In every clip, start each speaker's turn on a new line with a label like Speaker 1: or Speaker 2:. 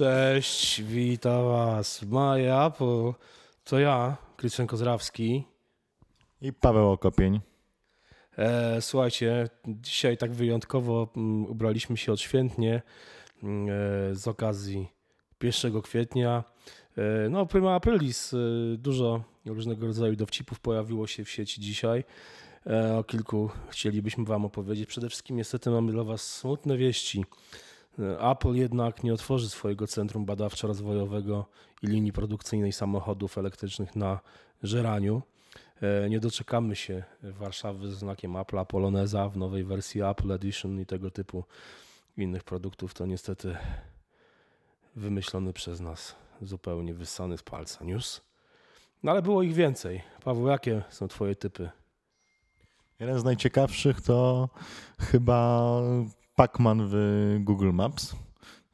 Speaker 1: Cześć, witam was. My Apple. To ja, Krystian Kozrawski.
Speaker 2: I Paweł Okopień.
Speaker 1: E, słuchajcie, dzisiaj tak wyjątkowo mm, ubraliśmy się odświętnie mm, e, z okazji 1 kwietnia. E, no, prima aprilis. E, dużo różnego rodzaju dowcipów pojawiło się w sieci dzisiaj. E, o kilku chcielibyśmy wam opowiedzieć. Przede wszystkim niestety mamy dla was smutne wieści. Apple jednak nie otworzy swojego centrum badawczo-rozwojowego i linii produkcyjnej samochodów elektrycznych na Żeraniu. E, Nie doczekamy się Warszawy z znakiem Apple, Poloneza w nowej wersji Apple Edition i tego typu innych produktów. To niestety wymyślony przez nas zupełnie wyssany z palca news. No ale było ich więcej. Paweł, jakie są twoje typy?
Speaker 2: Jeden z najciekawszych to chyba Pacman w Google Maps.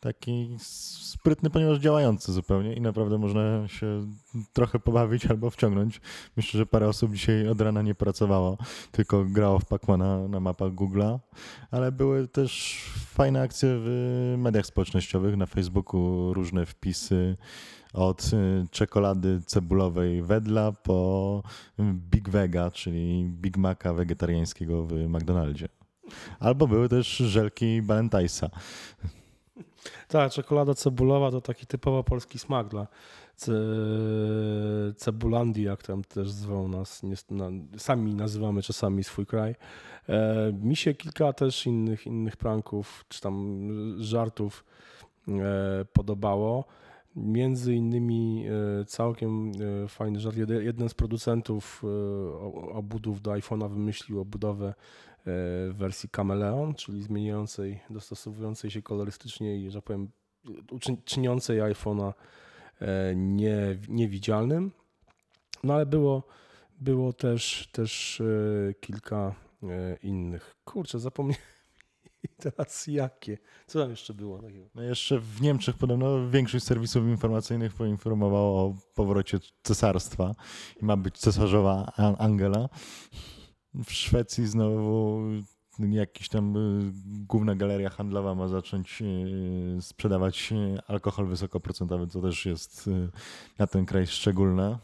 Speaker 2: Taki sprytny, ponieważ działający zupełnie i naprawdę można się trochę pobawić albo wciągnąć. Myślę, że parę osób dzisiaj od rana nie pracowało, tylko grało w Pacmana na mapach Google'a, ale były też fajne akcje w mediach społecznościowych, na Facebooku różne wpisy od czekolady cebulowej Wedla po Big Vega, czyli Big Maca wegetariańskiego w McDonaldzie. Albo były też żelki Balentajsa.
Speaker 1: Tak, czekolada cebulowa to taki typowo polski smak dla ce, cebulandii, jak tam też zwą nas. Na, sami nazywamy czasami swój kraj. E, mi się kilka też innych, innych pranków, czy tam żartów e, podobało. Między innymi e, całkiem fajny żart. Jede- Jeden z producentów obudów do iPhone'a wymyślił obudowę w wersji Chameleon, czyli zmieniającej, dostosowującej się kolorystycznie i, że tak powiem, czyniącej iPhone'a e, nie, niewidzialnym. No ale było, było też, też e, kilka e, innych. Kurczę, zapomniałem teraz jakie. Co tam jeszcze było?
Speaker 2: No jeszcze w Niemczech podobno większość serwisów informacyjnych poinformowało o powrocie cesarstwa i ma być cesarzowa An- Angela. W Szwecji znowu jakiś tam y, główna galeria handlowa ma zacząć y, sprzedawać y, alkohol wysokoprocentowy, co też jest na ten kraj szczególne.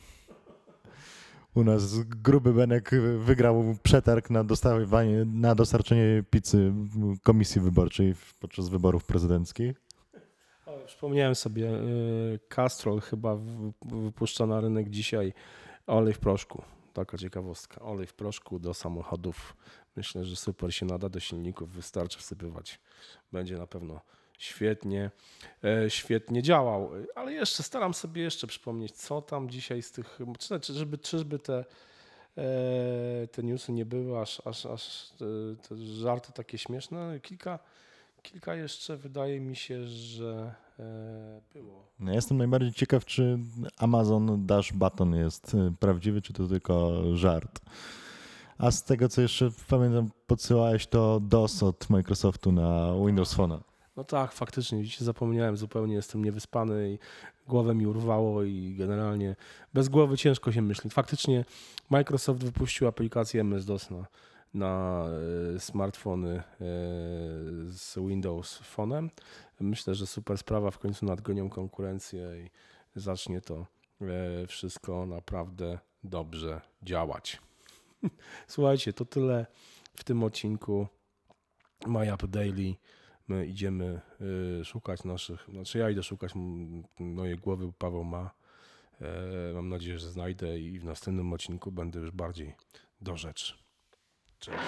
Speaker 2: U nas gruby Benek wygrał przetarg na, na dostarczenie pizzy komisji wyborczej podczas wyborów prezydenckich.
Speaker 1: Przypomniałem sobie, Castrol chyba wypuszcza na rynek dzisiaj olej w proszku. Taka ciekawostka. Olej w proszku do samochodów. Myślę, że super się nada do silników. Wystarczy wsypywać. Będzie na pewno świetnie, e, świetnie działał. Ale jeszcze staram sobie jeszcze przypomnieć, co tam dzisiaj z tych, czy, żeby, czyżby te, e, te newsy nie były aż, aż, aż te, te żarty takie śmieszne. Kilka, kilka jeszcze wydaje mi się, że e, było.
Speaker 2: No, Ja jestem najbardziej ciekaw, czy Amazon Dash Button jest y, prawdziwy, czy to tylko żart. A z tego, co jeszcze pamiętam, podsyłałeś to DOS od Microsoftu na Windows Phone.
Speaker 1: No tak, faktycznie, widzicie, zapomniałem zupełnie, jestem niewyspany i głowę mi urwało i generalnie bez głowy ciężko się myśli. Faktycznie Microsoft wypuścił aplikację MS-DOS na, na e, smartfony e, z Windows Phone'em. Myślę, że super sprawa, w końcu nadgonią konkurencję i zacznie to e, wszystko naprawdę dobrze działać. Słuchajcie, to tyle w tym odcinku My App Daily my idziemy szukać naszych, znaczy ja idę szukać mojej głowy, Paweł ma. Mam nadzieję, że znajdę i w następnym odcinku będę już bardziej do rzeczy. Cześć.